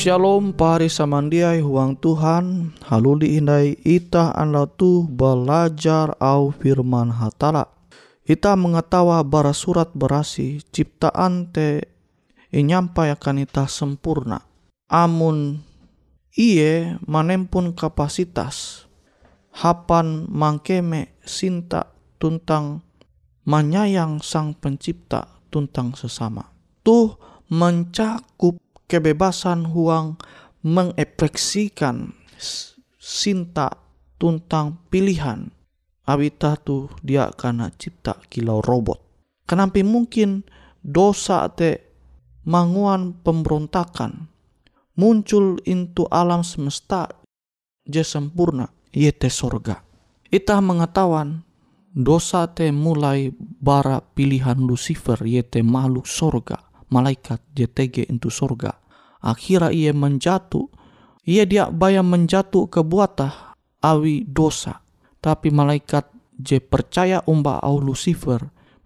Shalom pari samandiai huang Tuhan. Haluli indai ita anda tu belajar au firman hatala. Ita mengetawa bara surat berasi ciptaan te inyampai akan ita sempurna. Amun iye manempun kapasitas. Hapan mangkeme sinta tuntang menyayang sang pencipta tuntang sesama. Tuh mencakup kebebasan huang mengekspresikan sinta tuntang pilihan awita tu dia karena cipta kilau robot. Kenapa mungkin dosa te manguan pemberontakan muncul into alam semesta je sempurna yete sorga. Ita mengetahuan dosa te mulai bara pilihan Lucifer yete makhluk sorga malaikat JTG itu surga. Akhirnya ia menjatuh. Ia dia bayang menjatuh ke buatah awi dosa. Tapi malaikat je percaya umba au Lucifer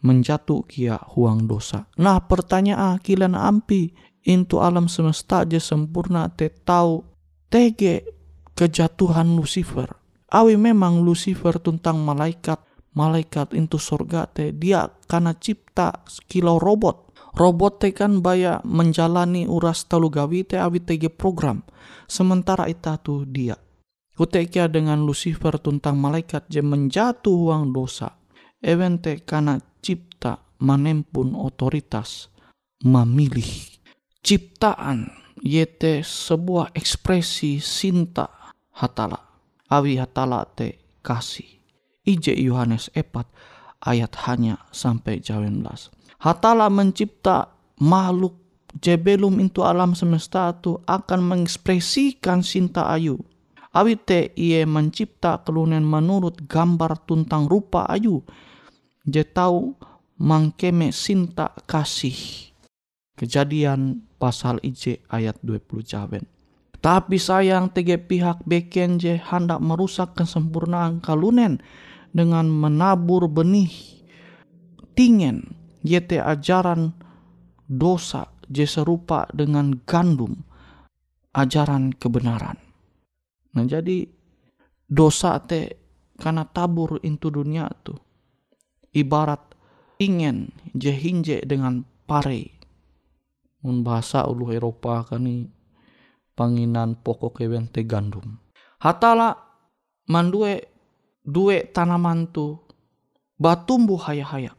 menjatuh kia huang dosa. Nah pertanyaan kilan ampi into alam semesta je sempurna te tahu tege kejatuhan Lucifer. Awi memang Lucifer tentang malaikat malaikat itu surga te dia karena cipta kilau robot robot te kan baya menjalani uras talu gawi te awi tege program sementara ita tu dia kutekia dengan Lucifer tuntang malaikat je menjatuh uang dosa evente karena cipta manempun otoritas memilih ciptaan yete sebuah ekspresi sinta hatala. Awi hatala te kasih. Ije Yohanes 4 ayat hanya sampai 19. Hatala mencipta makhluk je belum itu alam semesta itu akan mengekspresikan cinta ayu. Awi te ia mencipta kelunen menurut gambar tuntang rupa ayu. Je tahu mangkeme cinta kasih. Kejadian pasal IJ ayat 20 jawen. Tapi sayang tege pihak beken je hendak merusak kesempurnaan kalunen dengan menabur benih tingen yete ajaran dosa je serupa dengan gandum ajaran kebenaran. Nah jadi dosa te karena tabur into dunia tu ibarat ingin je hinje dengan pare. Mun bahasa ulu Eropa kani panginan pokok kewen te gandum. Hatala mandue due tanaman tu batumbuh haya-haya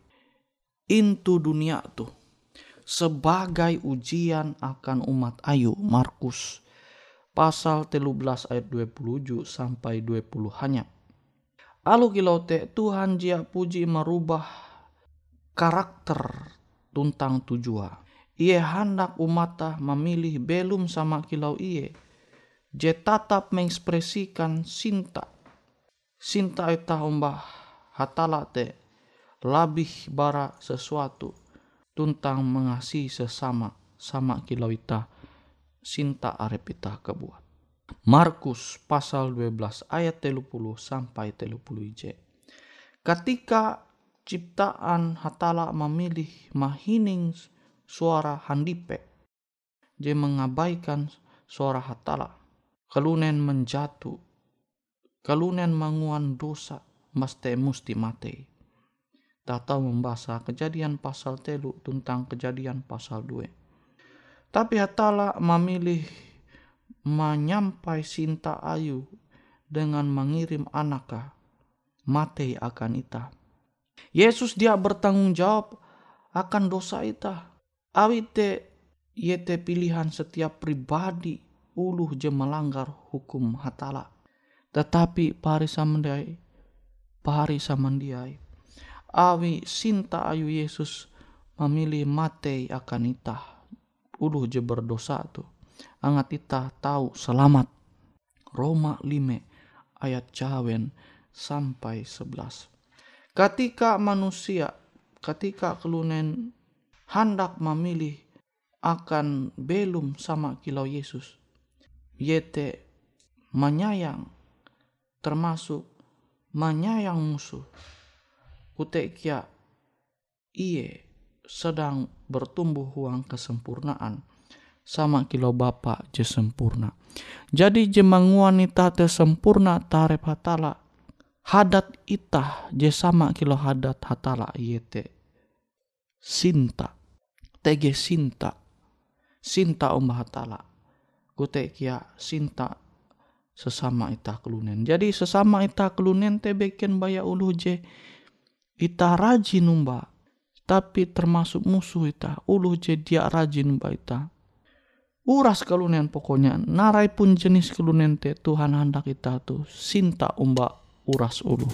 into dunia tu sebagai ujian akan umat ayu Markus pasal 13 ayat 27 sampai 20 hanya. Alu kilau Tuhan jia puji merubah karakter tuntang tujuan ia hendak umata memilih belum sama kilau iye. Je tatap mengekspresikan sinta. Sinta ita umbah hatala te labih bara sesuatu tuntang mengasihi sesama sama kilau ita sinta arep ita kebuat. Markus pasal 12 ayat 30 sampai 30 ije. Ketika ciptaan hatala memilih mahining suara handipe. Dia mengabaikan suara hatala. Kalunen menjatuh. Kalunen manguan dosa. Mesti musti mati. Tak tahu membaca kejadian pasal telu tentang kejadian pasal dua. Tapi hatala memilih menyampai cinta ayu dengan mengirim anaknya mati akan ita. Yesus dia bertanggung jawab akan dosa ita. Awite yete pilihan setiap pribadi uluh je melanggar hukum hatala. Tetapi pari samandai, pari samandiai. Awi sinta ayu Yesus memilih mate akan itah. Uluh je berdosa tu. Angat itah tahu selamat. Roma 5 ayat cawen sampai 11. Ketika manusia, ketika kelunen hendak memilih akan belum sama kilau Yesus. Yete menyayang termasuk menyayang musuh. Utekia iye sedang bertumbuh huang kesempurnaan sama kilau Bapa je sempurna. Jadi jemang wanita te sempurna tarep hatala hadat itah je sama kilo hadat hatala yete sinta tege sinta sinta om bahatala kute kia sinta sesama ita kelunen. Jadi sesama ita kelunen te beken baya ulu je ita rajin umba tapi termasuk musuh ita ulu je dia rajin umba ita. Uras kelunen pokoknya narai pun jenis kelunen te Tuhan hendak kita tu sinta umba uras ulu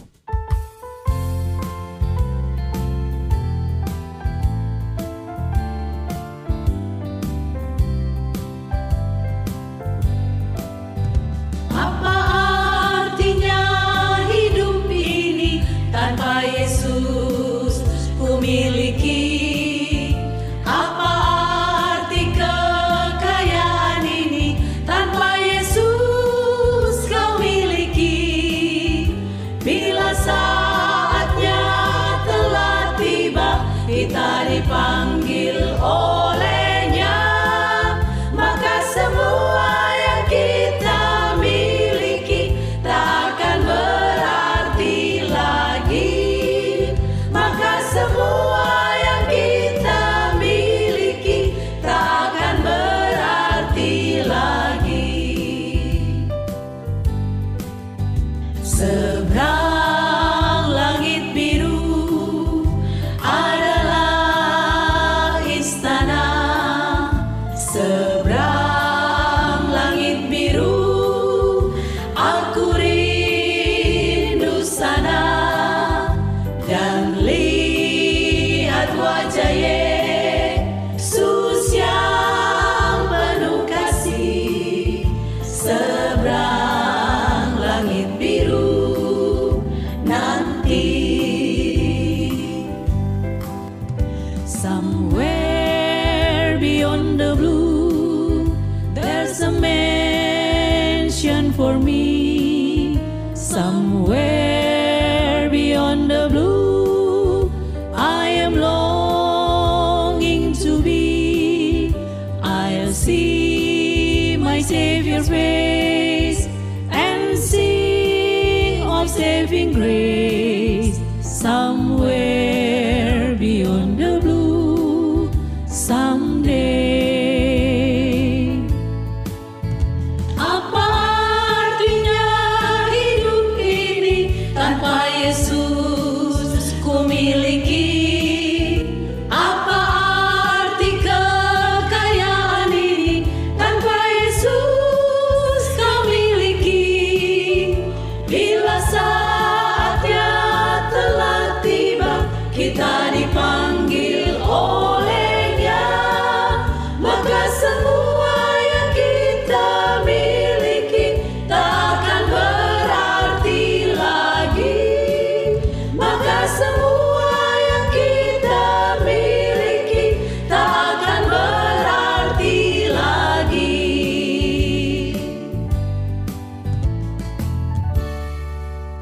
saving grace. Someone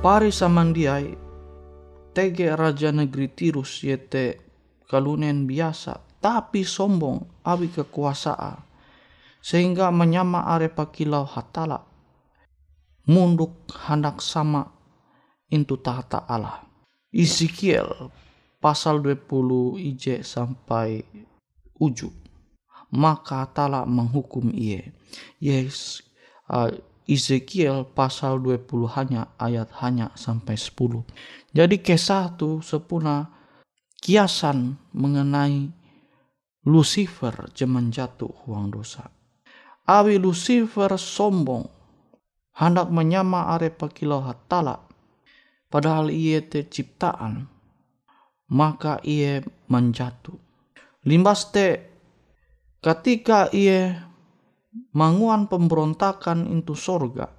pari samandiai tege raja negeri Tirus yete kalunen biasa tapi sombong awi kekuasaan sehingga menyama are pakilau hatala munduk hendak sama intu tahta Allah. Ezekiel pasal 20 IJ sampai ujung maka Hatala menghukum ia yes uh, Ezekiel pasal 20 hanya ayat hanya sampai 10. Jadi kisah itu sepuna kiasan mengenai Lucifer zaman jatuh uang dosa. Awi Lucifer sombong hendak menyama are pakilau hatala padahal ia terciptaan maka ia menjatuh. Limbas te ketika ia manguan pemberontakan into sorga.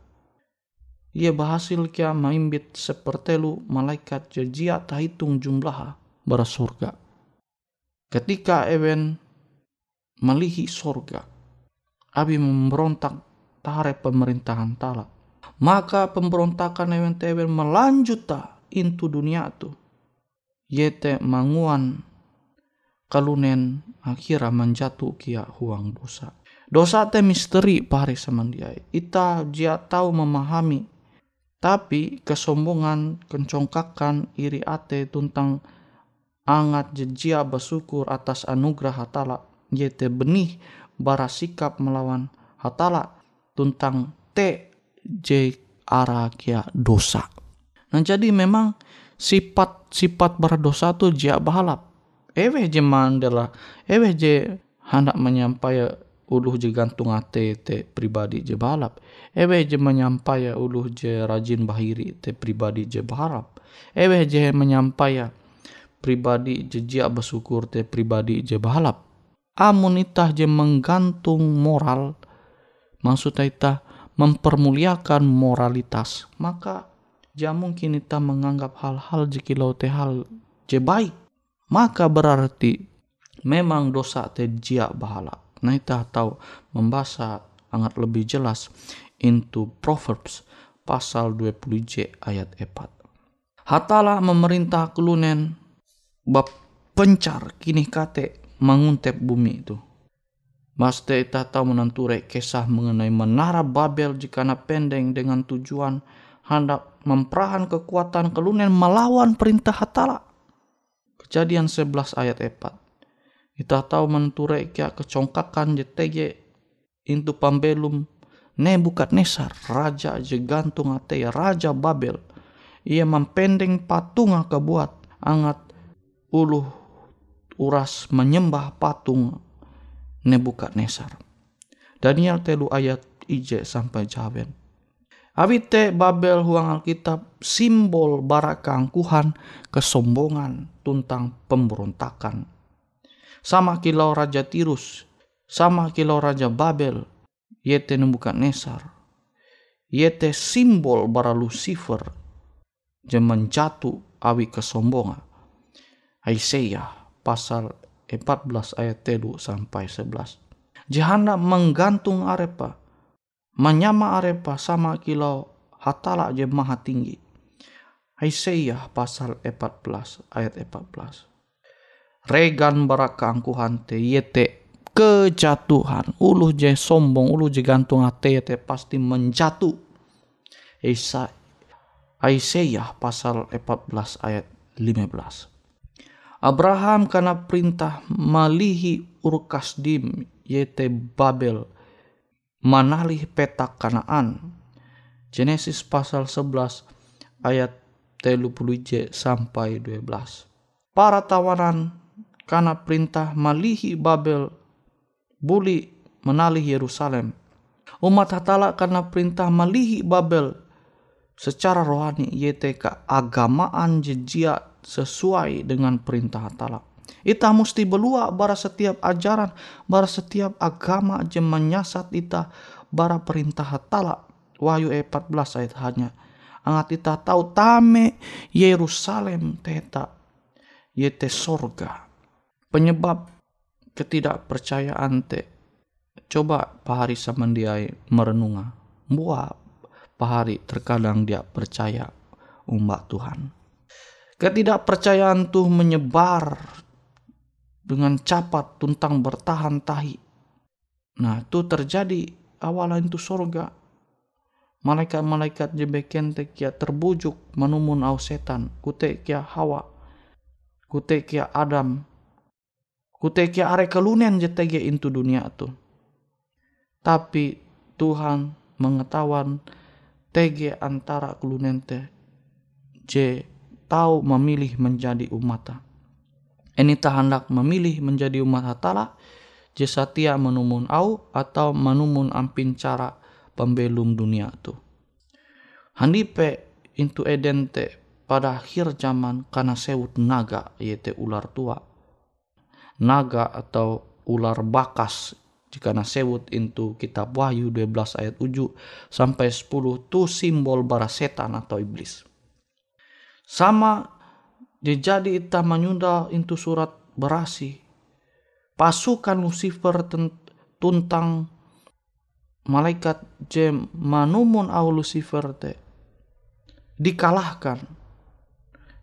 Ia berhasil kia maimbit sepertelu malaikat jejia tahitung jumlah bara sorga. Ketika ewen melihi sorga, abi memberontak tare pemerintahan tala. Maka pemberontakan ewen tewen melanjuta into dunia tu. Yete manguan kalunen akhirnya menjatuh kia huang dosa. Dosa te misteri pare dia. Ita dia tahu memahami. Tapi kesombongan, kencongkakan, iri ate tentang angat jejia bersyukur atas anugerah hatala. Yete benih bara sikap melawan hatala tentang te je kia dosa. Nah jadi memang sifat-sifat berdosa tu jia bahalap. Ewe je mandela, ewe je hendak menyampaikan uluh je gantung ate te pribadi je balap. Ewe je menyampai uluh je rajin bahiri te pribadi je balap. Ewe je menyampai pribadi je jia bersyukur te pribadi je balap. Amun itah je menggantung moral, maksudnya itah mempermuliakan moralitas, maka ja mungkin kita menganggap hal-hal jekilau te hal je baik, maka berarti memang dosa te jia bahalap Kita tahu membaca sangat lebih jelas into Proverbs pasal 20J ayat 4. Hatala memerintah kelunen bab pencar kini kate menguntep bumi itu. Maste tahu menenture kisah mengenai menara Babel jika na pendeng dengan tujuan hendak memperahan kekuatan kelunen melawan perintah Hatala. Kejadian 11 ayat 4. Kita tahu menture kia kecongkakan JTG intu pambelum Nebukadnesar raja je gantung ate raja Babel ia mempendeng patung kebuat angat uluh uras menyembah patung Nebukadnesar. Daniel telu ayat ije sampai jawen. Awite Babel huang Alkitab simbol bara keangkuhan, kesombongan, tuntang pemberontakan Sama kilau Raja Tirus, sama kilau Raja Babel, yete Nebukadnesar. Yete simbol bara Lucifer, jaman jatuh awi kesombongan. Aisyah pasal 14 ayat 3 sampai 11. Jahanda menggantung arepa, menyama arepa sama kilau hatala je maha tinggi. Aisyah pasal 14 ayat 14. Regan baraka angkuhan te yete kejatuhan. Ulu je sombong, ulu je gantung ate yete pasti menjatuh. Isa Aisyah pasal 14 ayat 15. Abraham karena perintah malihi urkasdim yete Babel manalih petak Kanaan. Genesis pasal 11 ayat 30 J sampai 12. Para tawanan karena perintah malihi Babel buli menalih Yerusalem. Umat hatala karena perintah malihi Babel secara rohani yaitu agamaan jejia sesuai dengan perintah hatala. Ita mesti belua bara setiap ajaran, bara setiap agama je menyasat ita bara perintah hatala. Wahyu 14 ayat hanya angat kita tahu tame Yerusalem teta yete sorga penyebab ketidakpercayaan te coba pahari samandiai merenunga. Buah pahari terkadang dia percaya umat Tuhan. Ketidakpercayaan tuh menyebar dengan capat tuntang bertahan tahi. Nah itu terjadi awalan itu sorga. Malaikat-malaikat jebeken te kia terbujuk manumun au setan. Kute kia hawa. Kute kia adam kute kia are kelunen jetege intu dunia tu tapi Tuhan mengetahuan tege antara kelunen te je tahu memilih menjadi umat ini hendak memilih menjadi umat hatala je satia menumun au atau menumun ampin cara pembelum dunia tu. Handipe intu edente pada akhir zaman karena sewut naga yaitu ular tua. Naga atau ular bakas jika sewut intu kitab Wahyu 12 ayat 7 sampai 10 tu simbol bara setan atau iblis. Sama jadi ita menyunda intu surat berasi. Pasukan Lucifer tuntang malaikat jem manumun au Lucifer te dikalahkan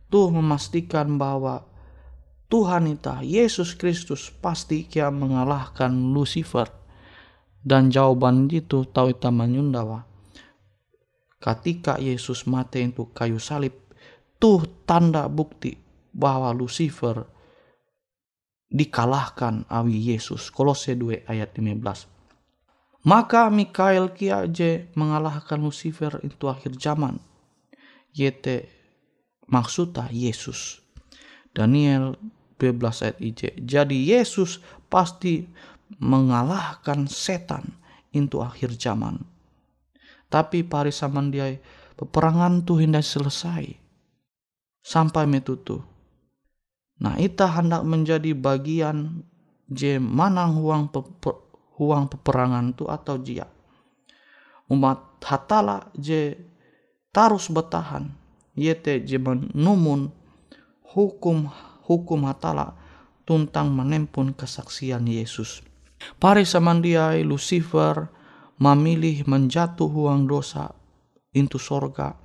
tuh memastikan bahwa Tuhan ita Yesus Kristus pasti kia mengalahkan Lucifer dan jawaban itu tahu ita menyundawa ketika Yesus mati untuk kayu salib tuh tanda bukti bahwa Lucifer dikalahkan awi Yesus Kolose 2 ayat 15 maka Mikael kiaje mengalahkan Lucifer itu akhir zaman. Yete maksudnya Yesus. Daniel 12 ayat IJ. Jadi Yesus pasti mengalahkan setan itu akhir zaman. Tapi pari saman dia peperangan tuh hendak selesai. Sampai metutu. Nah, ita hendak menjadi bagian je manang huang huang peperangan tu atau jia. Umat hatala je tarus bertahan. Yete je menumun hukum hukum hatala tuntang menempun kesaksian Yesus. Pari samandiai Lucifer memilih menjatuh huang dosa into sorga.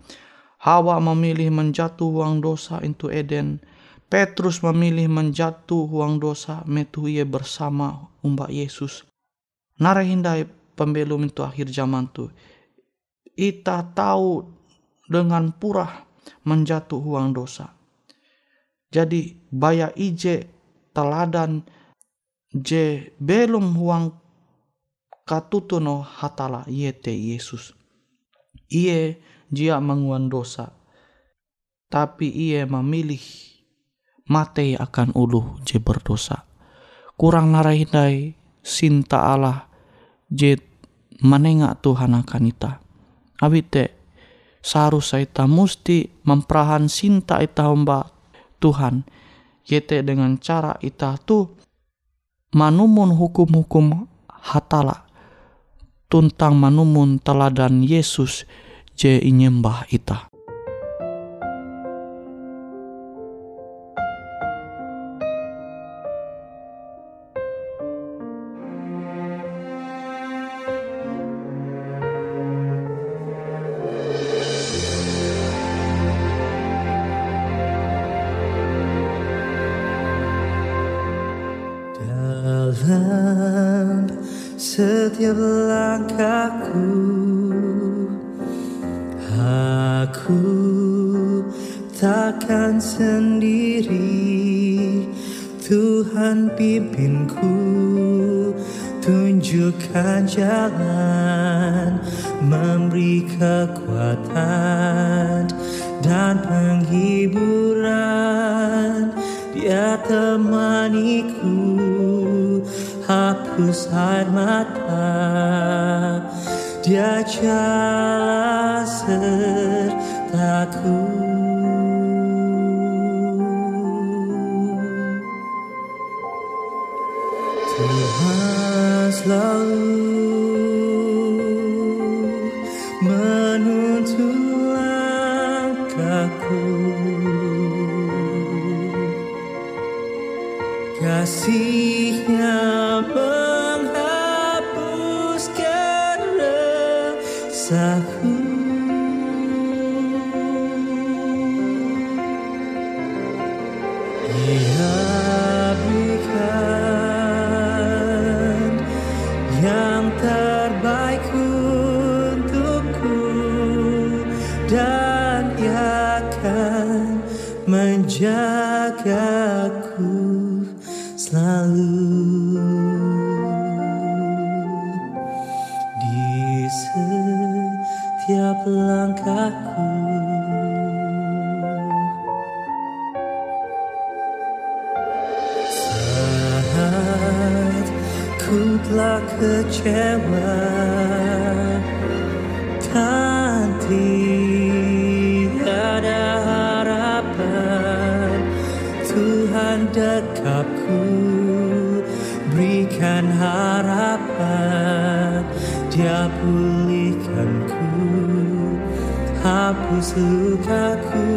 Hawa memilih menjatuh huang dosa into Eden. Petrus memilih menjatuh huang dosa metu ia bersama umbak Yesus hindai pembelum itu akhir zaman tu. Ita tahu dengan purah menjatuh uang dosa. Jadi baya ije teladan je belum huang katutuno hatala yete Yesus. Iye jia menguan dosa. Tapi iye memilih mate akan ulu je berdosa. Kurang narahindai sinta Allah jet manenga Tuhan akan ita. Abite seharusnya ita musti memperahan sinta ita hamba Tuhan. Yete dengan cara ita tu manumun hukum-hukum hatala tuntang manumun teladan Yesus je inyembah ita. Takkan sendiri. Tuhan pimpinku Tunjukkan jalan Memberi kekuatan Dan penghiburan. Dia temaniku Hapus air mata. Dia jalan sertaku Kasihnya menghapuskan resahku Tuhan dekapku Berikan harapan Dia pulihkanku Hapus lukaku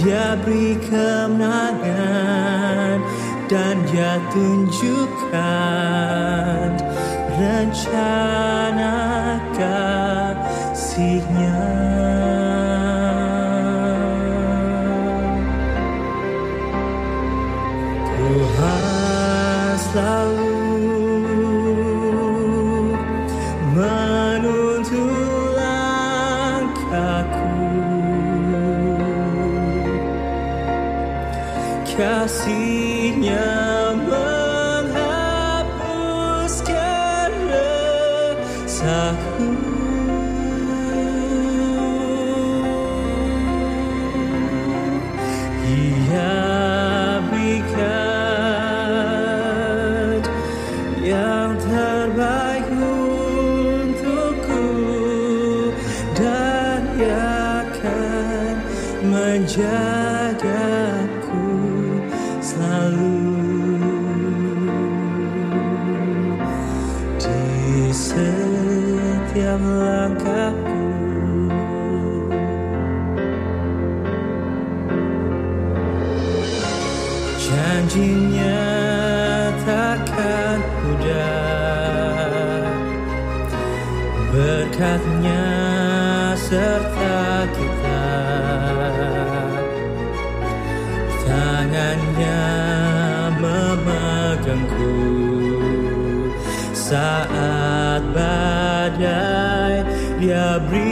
Dia beri kemenangan Dan dia tunjukkan Rencana selalu menuntun langkahku. Kasihnya menghapuskan resahku Saat badai dia berikan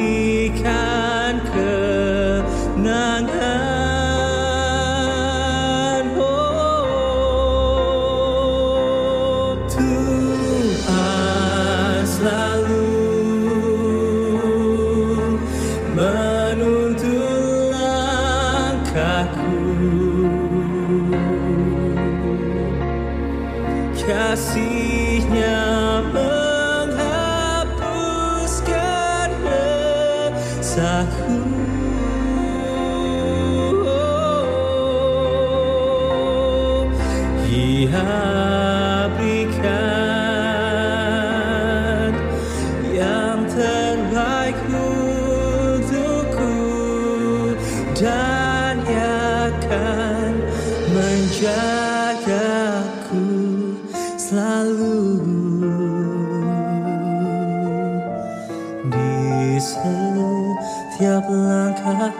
dan akan menjagaku selalu di setiap langkah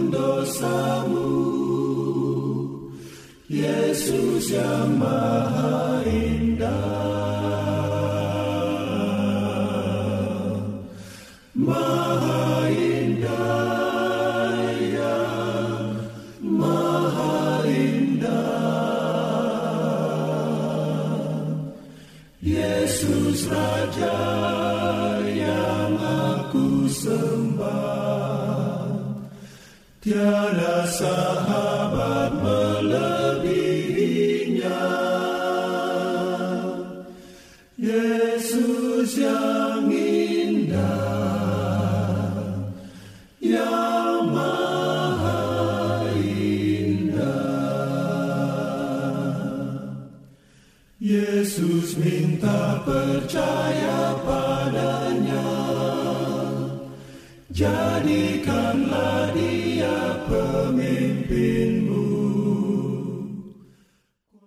dosamu. Yesus yang maha indah